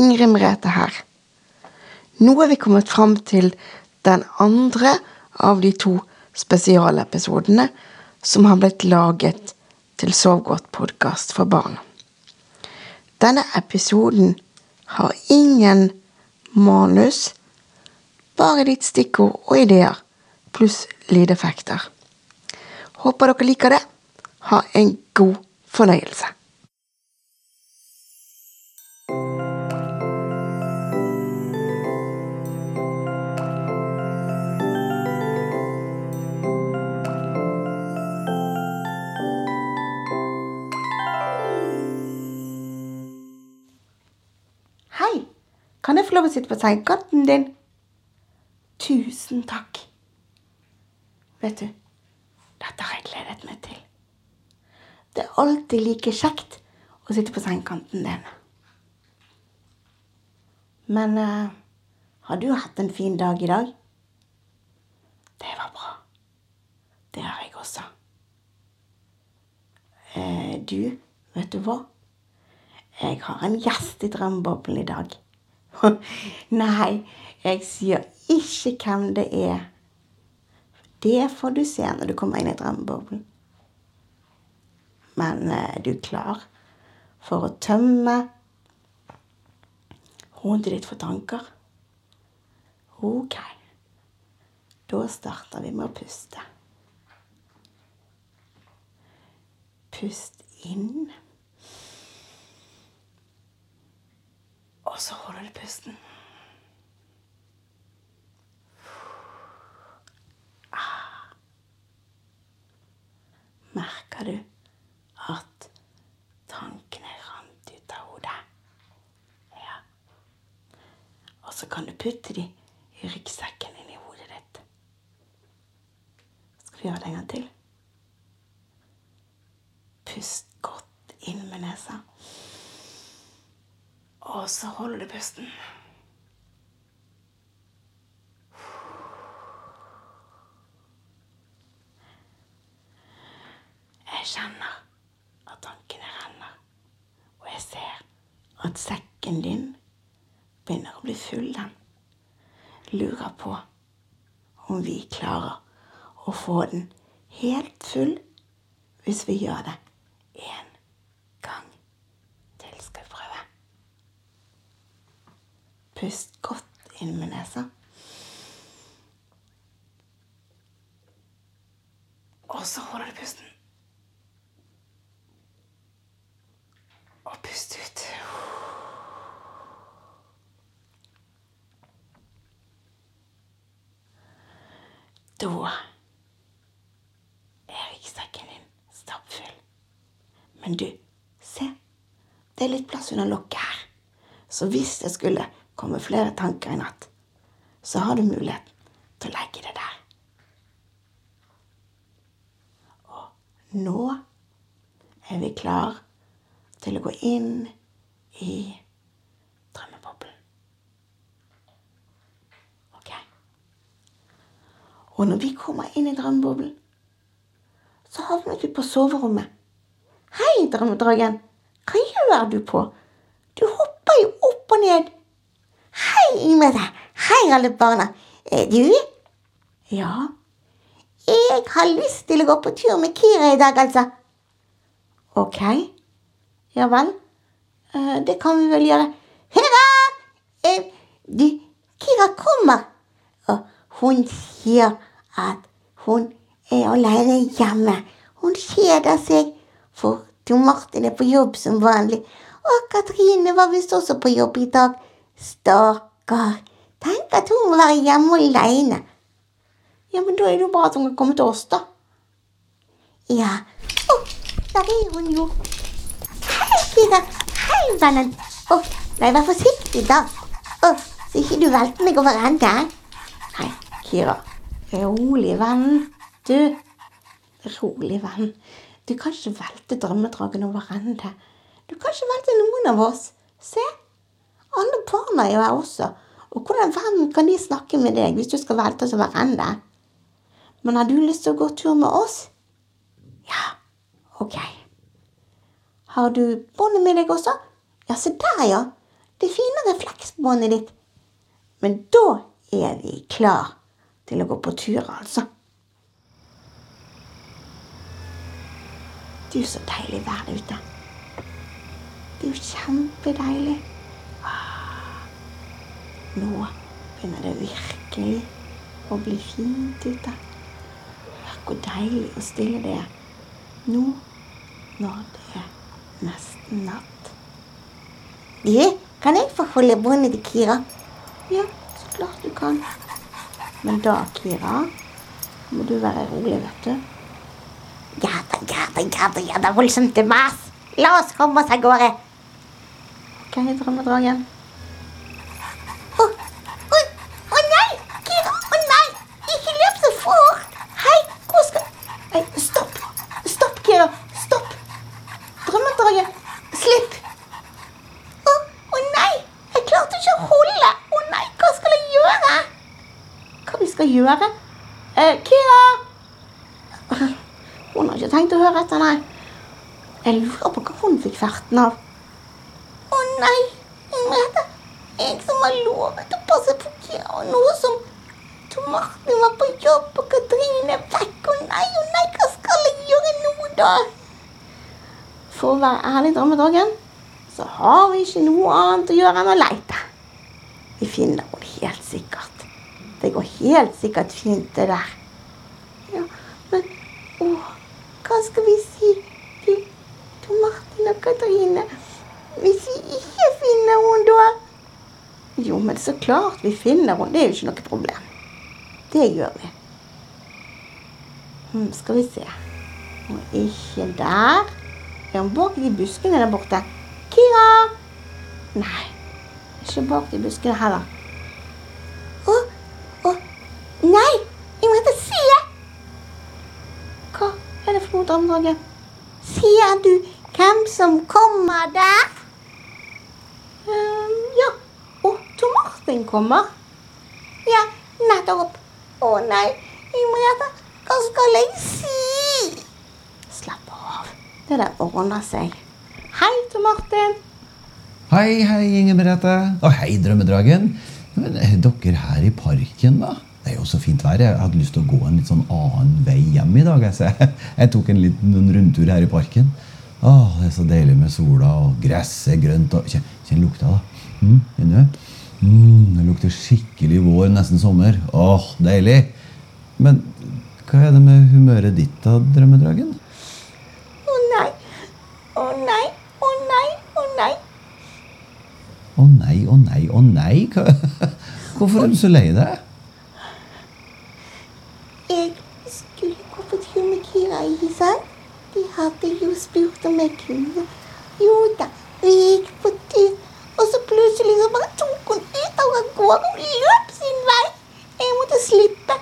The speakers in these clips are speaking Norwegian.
Ingrid Merete her. Nå er vi kommet fram til den andre av de to spesialepisodene som har blitt laget til Sov godt-podkast for barn. Denne episoden har ingen manus, bare litt stikkord og ideer, pluss lydeffekter. Håper dere liker det. Ha en god fornøyelse. Kan jeg få lov å sitte på sengekanten din? Tusen takk. Vet du, dette har jeg gledet meg til. Det er alltid like kjekt å sitte på sengekanten din. Men uh, har du hatt en fin dag i dag? Det var bra. Det har jeg også. Uh, du, vet du hva? Jeg har en gjest i drømmeboblen i dag. Nei, jeg sier ikke hvem det er. Det får du se når du kommer inn i drømmeboblen. Men eh, er du klar for å tømme hodet ditt for tanker? Ok. Da starter vi med å puste. Pust inn. Og så holder du pusten. Ah. Merker du at tankene rant ut av hodet? Ja. Og så kan du putte de i ryggsekken inni hodet ditt. Skal vi gjøre det en gang til? Pust godt inn med nesa. Og så holder du pusten. Jeg kjenner at tankene renner, og jeg ser at sekken din begynner å bli full, den. Lurer på om vi klarer å få den helt full hvis vi gjør det én gang til. Skal vi prøve? Pust godt inn med nesa. Og så holder du pusten. Og pust ut. Da er ryggsekken din stappfull. Men du, se. Det er litt plass under lokket her. Så hvis det skulle komme flere tanker i natt, så har du mulighet til å legge det der. Og nå er vi klar til å gå inn i drømmeboblen. Ok? Og når vi kommer inn i drømmeboblen, så havnet vi på soverommet. Hei, drømmedragen. Hva gjør du på? Du hopper jo opp og ned. Hei med. Hei, alle barna. Er du? Ja. Jeg har lyst til å gå på tur med Kira i dag, altså. Ok. Ja vel. Eh, Det kan vi vel gjøre. Hurra! Eh, Du, Kira kommer. Og hun sier at hun er alene hjemme. Hun kjeder seg, for Tor Martin er på jobb som vanlig. Og Katrine var visst også på jobb i dag. Stakkar. Tenk at hun må være hjemme alene. Ja, men da er det jo bra at hun kan komme til oss, da. Ja. Å, der er hun jo. Hei, Kira. Hei, vennen. Å, nei, vær forsiktig, da. Å, så ikke du velter meg over ende. Nei, Kira. Rolig, venn. Du, rolig, venn. Du kan ikke velte drømmedragen over ende. Du kan ikke velte noen av oss. Se, barna er jo her også. Og hvordan hvem kan de snakke med deg hvis du skal velte oss over ende? Men har du lyst til å gå tur med oss? Ja, ok. Har du båndet med deg også? Ja, se der, ja. det fine refleksbåndet ditt. Men da er vi klar til å gå på tur, altså. Du, så deilig vær ute. Det er jo kjempedeilig. Nå begynner det virkelig å bli fint ute. Hør hvor deilig og stille det er. Nå når det er nesten natt. Du, kan jeg få holde båndet til Kira? Ja, så klart du kan. Men da, Kira, må du være rolig, vet du. Ja da, ja da, ja da, ja da, voldsomt mas. La oss komme oss av gårde. Ok, drømmedragen. Å, å, å nei! Kira, å nei! Ikke løp så fort! Hei, hvor skal Nei, stopp! Stopp, Kira! Stopp! Drømmedragen, slipp! Å, å nei! Jeg klarte ikke å holde! Å nei, hva skal jeg gjøre? Hva vi skal gjøre? Eh, Kira! Hun har ikke tenkt å høre etter, nei. Jeg lurer på hva hun fikk ferten av. Å nei, Henriette. Jeg som har lovet å passe på Kira, og nå som Tor Martin var på jobb og Katrine er vekk. Å nei, å nei, hva skal jeg gjøre nå, da? For å være ærlig, Drømmedragen, så har vi ikke noe annet å gjøre enn å leite. Vi finner henne helt sikkert. Det går helt sikkert fint, det der. Ja, men åh, hva skal vi si til Tor Martin og Katrine hvis vi ikke finner henne da? Jo, men så klart vi finner henne. Det er jo ikke noe problem. Det gjør vi. Hmm, skal vi se. Hun er ikke der. Er hun bak de buskene der borte? Kira! Nei, ikke bak de buskene heller. Å, å, nei! Jeg må hete Se! Hva for noe, Ser du hvem som kommer der? Um, ja. Otto Martin kommer. Ja, nettopp. Å nei, Henriette, hva skal jeg si? Slapp av. Det der ordner seg. Hei, Tor Martin. Hei, hei, Inger Merete. Og hei, Drømmedragen. Men er dere her i parken, da? Det er jo så fint vær. Jeg hadde lyst til å gå en litt sånn annen vei hjem i dag. Så jeg, tok en liten rundtur her i parken. Åh, det er så deilig med sola, og gresset er grønt. og Kjenn, kjenn lukta, da. Mm, kjenner du? Mm, det lukter skikkelig vår, nesten sommer. Åh, deilig. Men hva er det med humøret ditt, da, Drømmedragen? Å nei. Å nei. Å nei. Å nei. Å nei, å nei, å nei. Hvorfor er du så lei deg? Jeg skulle gå på tur med Kira, ikke sant? De hadde jo spurt om jeg kunne. Jo da, vi gikk på tur. Og så plutselig så bare tok hun ut av gårde og løp sin vei. Jeg måtte slippe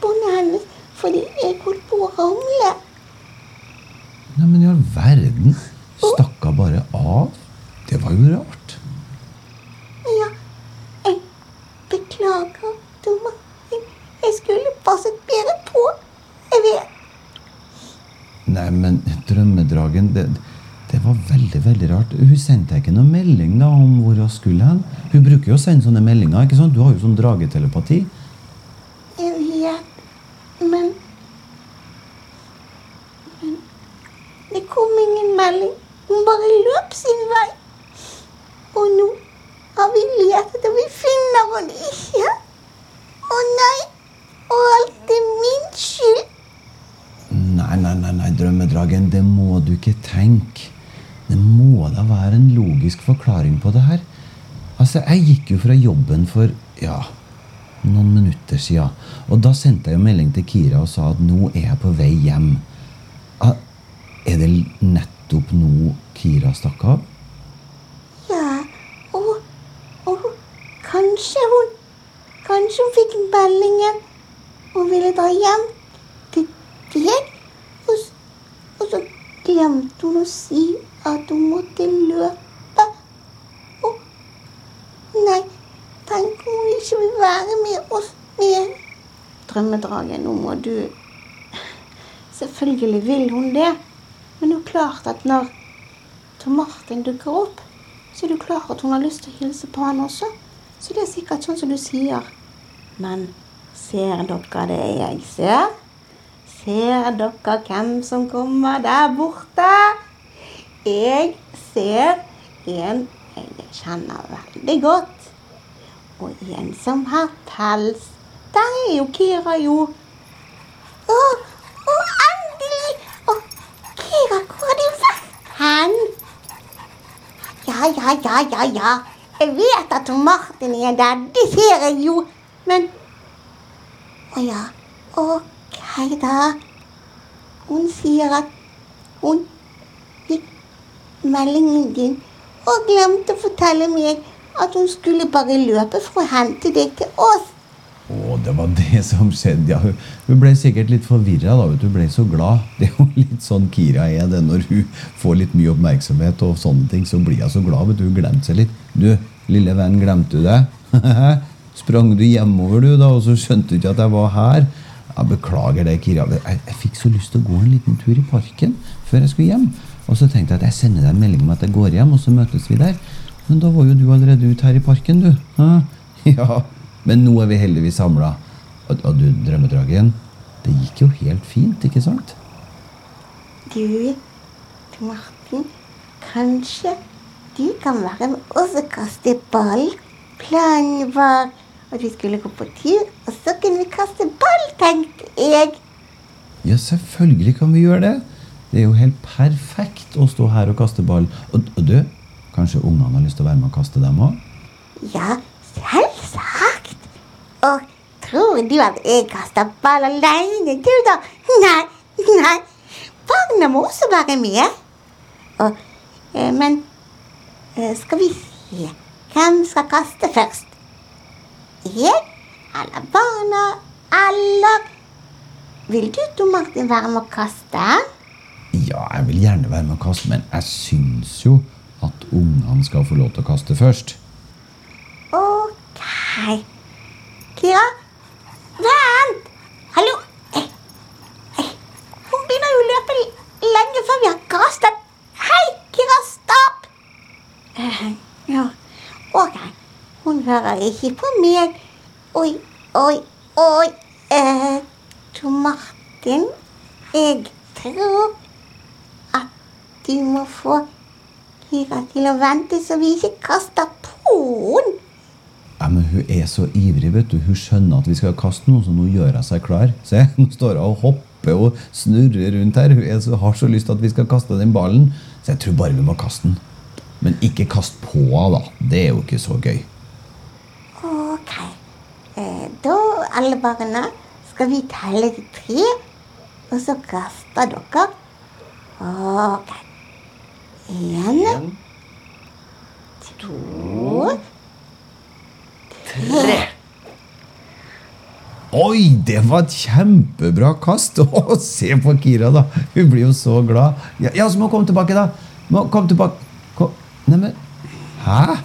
båndet hennes fordi jeg holdt på å ramle. Nei, men i all verden. Stakk hun bare av? Det var jo rart. Ja, jeg beklager, Tor Martin. Jeg skulle passet bedre på. Jeg vet. Nei, men drømmedragen det, det var veldig veldig rart. Hun sendte ikke noen melding da om hvor hun skulle hen. Hun bruker jo å sende sånne meldinger. ikke sant? Du har jo sånn dragetelepati. Jeg vet. Men Men det kom ingen melding. Hun bare løp sin vei. Og nå har vi lett etter Vi finner henne ikke. Å nei. Og alt er min skyld. Nei, nei, drømmedragen, det må du ikke tenke. Det må da være en logisk forklaring på det her. Altså, jeg gikk jo fra jobben for, ja, noen minutter siden. Og da sendte jeg jo melding til Kira og sa at nå er jeg på vei hjem. Ah, Er det nettopp nå Kira stakk av? Ja, og, og kanskje hun Kanskje hun fikk meldingen og ville dra hjem til deg. Glemte hun å si at hun måtte løpe. Og Nei, tenk om hun ikke vil være med oss mer. Drømmedragen, nå må du Selvfølgelig vil hun det. Men det er jo klart at når Tom Martin dukker opp, så er det klart at hun har lyst til å hilse på han også. Så det er sikkert sånn som du sier. Men ser dere det jeg ser? Ser dere hvem som kommer der borte? Jeg ser en jeg kjenner veldig godt. Og en som har pels. Der er jo Kira, jo. Å, å, endelig! Å, Kira, hvor har du vært hen? Ja, ja, ja, ja, ja. Jeg vet at Martin er der. Det ser jeg jo. Men Å ja. Ok, da. Hun sier at hun fikk meldingen din og glemte å fortelle meg at hun skulle bare løpe for å hente deg til oss. Å, det var det som skjedde, ja. Hun- ble sikkert litt forvirra da. Hun ble så glad. Det er jo litt sånn Kira er det når hun får litt mye oppmerksomhet og sånne ting. Så blir hun så glad, vet du. Hun glemte seg litt. Du, lille venn, glemte du det? Sprang du hjemover, du, da, og så skjønte du ikke at jeg var her? Ja, beklager det, Kira. Jeg, jeg fikk så lyst til å gå en liten tur i parken før jeg skulle hjem. Og så tenkte jeg at jeg sender deg en melding om at jeg går hjem, og så møtes vi der. Men da var jo du allerede ute her i parken, du. Hæ? Ja, men nå er vi heldigvis samla. Og, og du, drømmedragen, det gikk jo helt fint, ikke sant? Du Martin, kanskje du kan være med oss og kaste ball? Planen var at vi skulle gå på tur, og så kunne vi kaste ball, tenkte jeg. Ja, selvfølgelig kan vi gjøre det. Det er jo helt perfekt å stå her og kaste ball. Og, og du, kanskje ungene har lyst til å være med og kaste dem òg? Ja, selvsagt. Og tror du at jeg kaster ball alene, du da? Nei, nei. Barna må også være med. Og, eh, men eh, skal vi se Hvem skal kaste først? Jeg eller barna eller Vil du, Tom Martin, være med å kaste? Ja, jeg vil gjerne være med å kaste, men jeg syns jo at ungene skal få lov til å kaste først. Ok. Kira? Vent! Hallo? Eh, eh, Hun begynner jo å løpe l- lenge før vi har kastet. Hei, Kira, stopp! Eh, ja, ok. Hører ikke på mer Oi, oi, oi. Eh, Tor Martin, jeg tror at du må få Kira til å vente så vi ikke kaster på henne. Ja, men Hun er så ivrig. vet du. Hun skjønner at vi skal kaste noe, så nå gjør hun seg klar. Se, Hun står og hopper og snurrer rundt her. Hun så, har så lyst til at vi skal kaste den ballen. Så jeg tror bare vi må kaste den. Men ikke kast på henne, da. Det er jo ikke så gøy. Ok. Eh, da, alle barna, skal vi telle til tre, og så kaster dere. Ok. En, to Tre. Oi, det var et kjempebra kast! Å, se på Kira, da. Hun blir jo så glad. Ja, ja så må komme tilbake, da. Må komme tilbake. Kom. Neimen, hæ?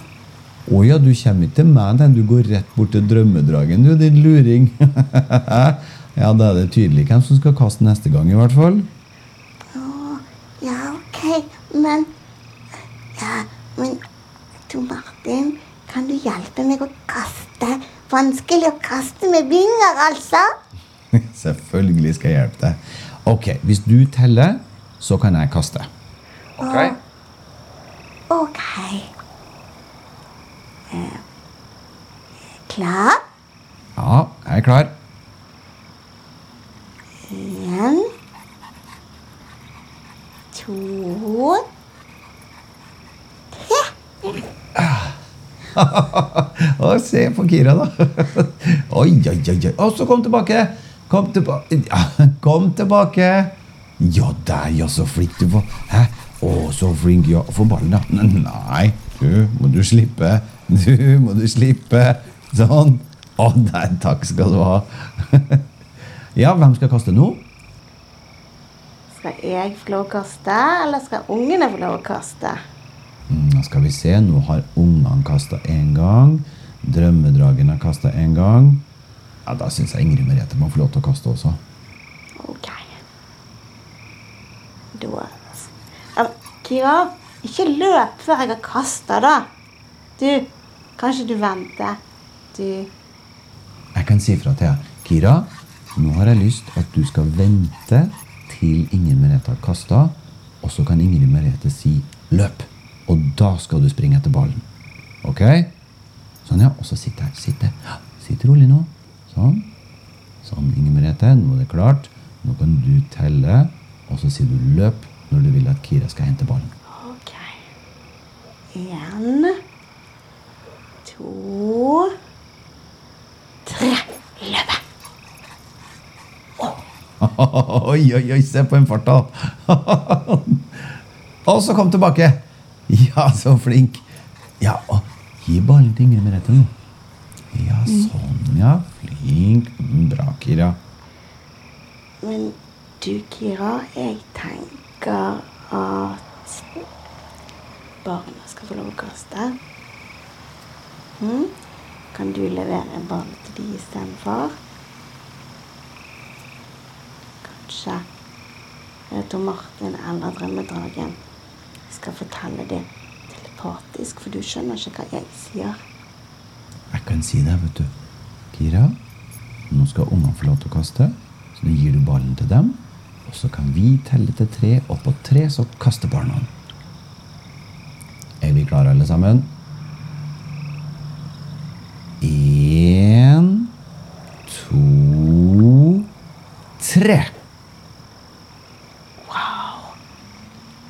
Å ja, du kommer ikke til meg, nei. Du går rett bort til drømmedragen, du, din luring. ja, da er det tydelig hvem som skal kaste neste gang, i hvert fall. Å, ja, ok, men Ja, men Tor Martin, kan du hjelpe meg å kaste? Vanskelig å kaste med vinger, altså. Selvfølgelig skal jeg hjelpe deg. Ok, hvis du teller, så kan jeg kaste. Ok. Ok. Eh, klar? Ja, jeg er klar. En To Tre. Se på Kira, da. Oi, oi, oi. Og så kom tilbake. Kom tilbake. Kom tilbake. Ja, der, ja, så flink du var. Hæ? Å, så flink. Ja, få ballen, da. Nei, du må du slippe. Du må du slippe. Sånn. Å, nei, takk skal du ha. Ja, hvem skal kaste nå? Skal jeg få lov å kaste, eller skal ungene få lov å kaste? Mm, skal vi se, nå har ungene kasta én gang. Drømmedragen har kasta én gang. Ja, Da syns jeg Ingrid Merete må få lov til å kaste også. Ok. Da Kira, Ikke løp før jeg har kasta, da. Du, kanskje du venter. Du Jeg kan si fra til deg. Kira, nå har jeg lyst at du skal vente til Ingrid Merete har kasta, og så kan Ingrid Merete si 'løp'. Og da skal du springe etter ballen. Ok? Sånn, ja. Og så sitt her. Sitt der. Sitt rolig nå. Sånn. Sånn, Inger Merete. Nå er det klart. Nå kan du telle, og så sier du 'løp' når du vil at Kira skal hente ballen. OK. Én, to, tre. Løpe! Oi, oi, oi, se på en fart, da! og så kom tilbake. Ja, så flink. Ja, og gi ballen til Ingrid Merete nå. Ja, sånn, ja. Flink. Mm, Bra, Kira. Men du, Kira, jeg tenker at barna skal få lov å kaste. Mm? Kan du levere ballen til de istedenfor? Kanskje tror Martin eller Drømmedragen skal fortelle det telepatisk, for du skjønner ikke hva jeg sier. Jeg kan si det, vet du. Kira, nå skal ungene få lov til å kaste. Så nå gir du ballen til dem. Og så kan vi telle til tre, og på tre så kaster barna. Er vi klare, alle sammen? Én, to, tre. Wow!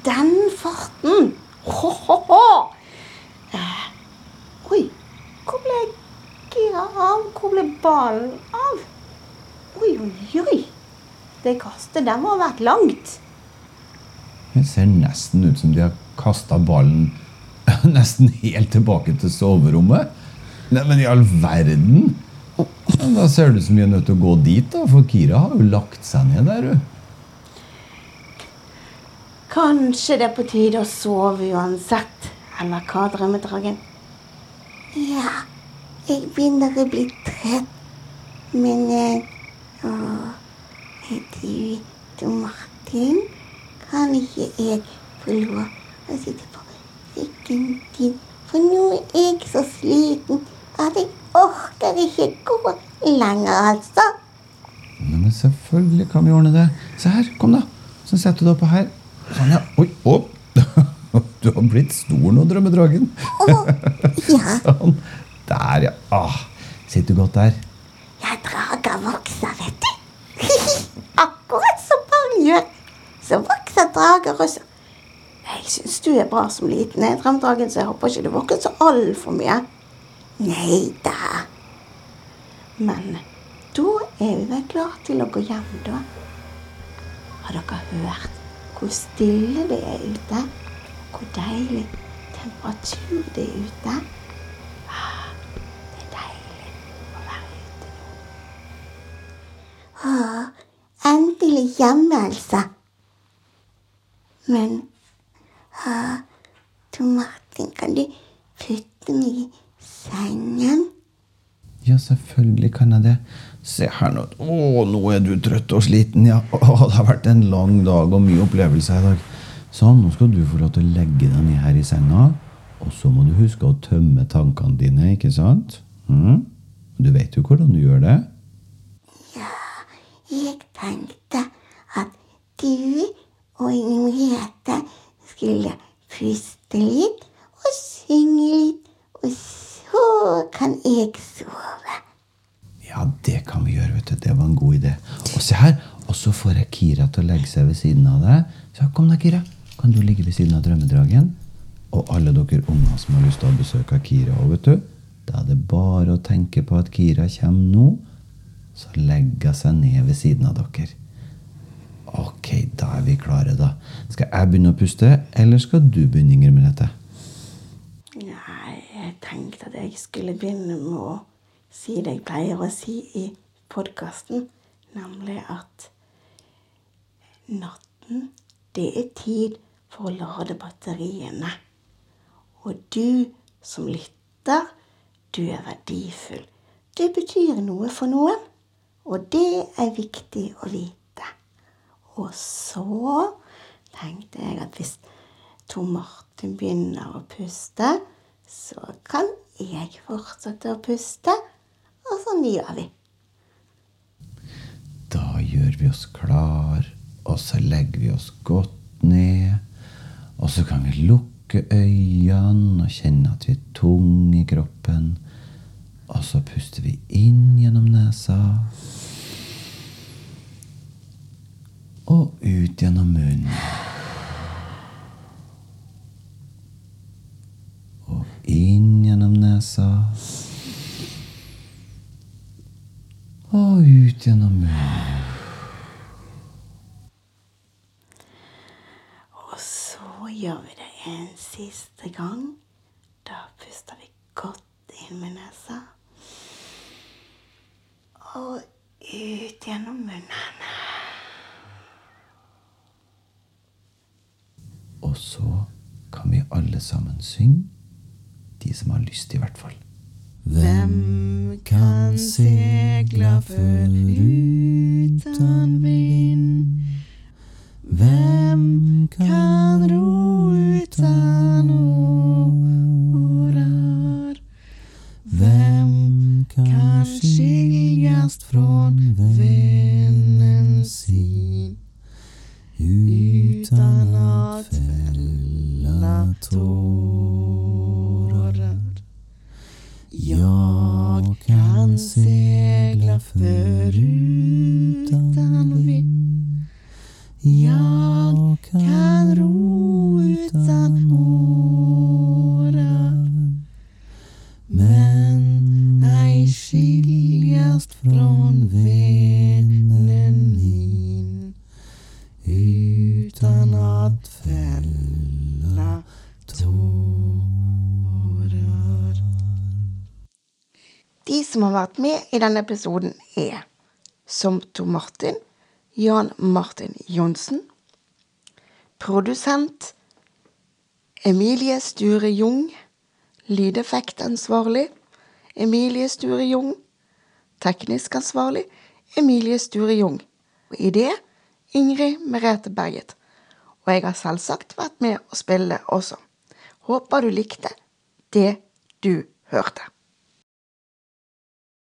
Den farten! Ho-ho-ho! Eh, oi, hvor ble gira av? Hvor ble ballen av? Oi, oi, oi! Det må ha vært langt. Det ser nesten ut som de har kasta ballen nesten helt tilbake til soverommet. Nei, men i all verden! Da ser det ut som vi er nødt til å gå dit, da, for Kira har jo lagt seg ned der. hun. Kanskje det er på tide å sove uansett. Eller hva, drømmedragen? Ja, jeg begynner å bli trett. Men eh, Jeg du, du Martin, kan ikke jeg få lov å sitte på ryggen din? For nå er jeg så sliten at jeg orker ikke gå lenger, altså. Nei, men selvfølgelig kan vi ordne det. Se her, kom da. Så setter du deg oppå her. Sånn, ja. Oi, opp. Du har blitt stor nå, drømmedragen. Ja, Sånn. Der, ja. Ah, sitter du godt der? jeg drager vokser, vet du. Akkurat som vokser drager og så Jeg syns du er bra som liten, jeg, drømmedragen, så jeg håper ikke du vokser så altfor mye. Nei da. Men da er vi vel klare til å gå hjem, da. Har dere hørt hvor stille det er ute? Hvor deilig temperatur det er ute? Ah, Det er deilig å være ute nå. Ah, endelig hjemme, Elsa. Men ah, du Martin, kan du putte meg i sengen? Ja, selvfølgelig kan jeg det. Se her nå. Å, nå er du trøtt og sliten, ja. Å, det har vært en lang dag og mye opplevelser i dag. Sånn, nå skal du få lov til å legge deg ned her i senga. Og så må du huske å tømme tankene dine, ikke sant? Mm? Du vet jo hvordan du gjør det. Tenkte at du og Henriette skulle puste litt og synge litt, og så kan jeg sove. Ja, det kan vi gjøre, vet du. Det var en god idé. Og se her, og så får jeg Kira til å legge seg ved siden av deg. Så kom da, Kira. Kan du ligge ved siden av drømmedragen? Og alle dere unger som har lyst til å besøke Kira òg, vet du. Da er det bare å tenke på at Kira kommer nå. Så legger hun seg ned ved siden av dere. Ok, da er vi klare, da. Skal jeg begynne å puste, eller skal du begynne, Ingrid Merete? Nei, jeg tenkte at jeg skulle begynne med å si det jeg pleier å si i podkasten, nemlig at natten, det er tid for å lade batteriene. Og du som lytter, du er verdifull. Det betyr noe for noen, og det er viktig å vite. Og så tenkte jeg at hvis Tom Martin begynner å puste, så kan jeg fortsette å puste. Og sånn gjør vi. Da gjør vi oss klar, og så legger vi oss godt ned. Og så kan vi lukke øynene og kjenne at vi er tunge i kroppen. Og så puster vi inn gjennom nesa. Og ut gjennom munnen. Og inn gjennom nesa. Og ut gjennom munnen. Og så gjør vi det en siste gang. Da puster vi godt inn med nesa. Og ut gjennom munnen. Og så kan vi alle sammen syng. De som har lyst, i hvert fall. Hvem kan segla foruten vind? Hvem har vært med i denne episoden, er som Tor Martin, Jan Martin Johnsen, produsent Emilie Sture Jung, lydeffektansvarlig Emilie Sture Jung, teknisk ansvarlig Emilie Sture Jung, i det Ingrid Merete Berget. Og jeg har selvsagt vært med å spille også. Håper du likte det du hørte.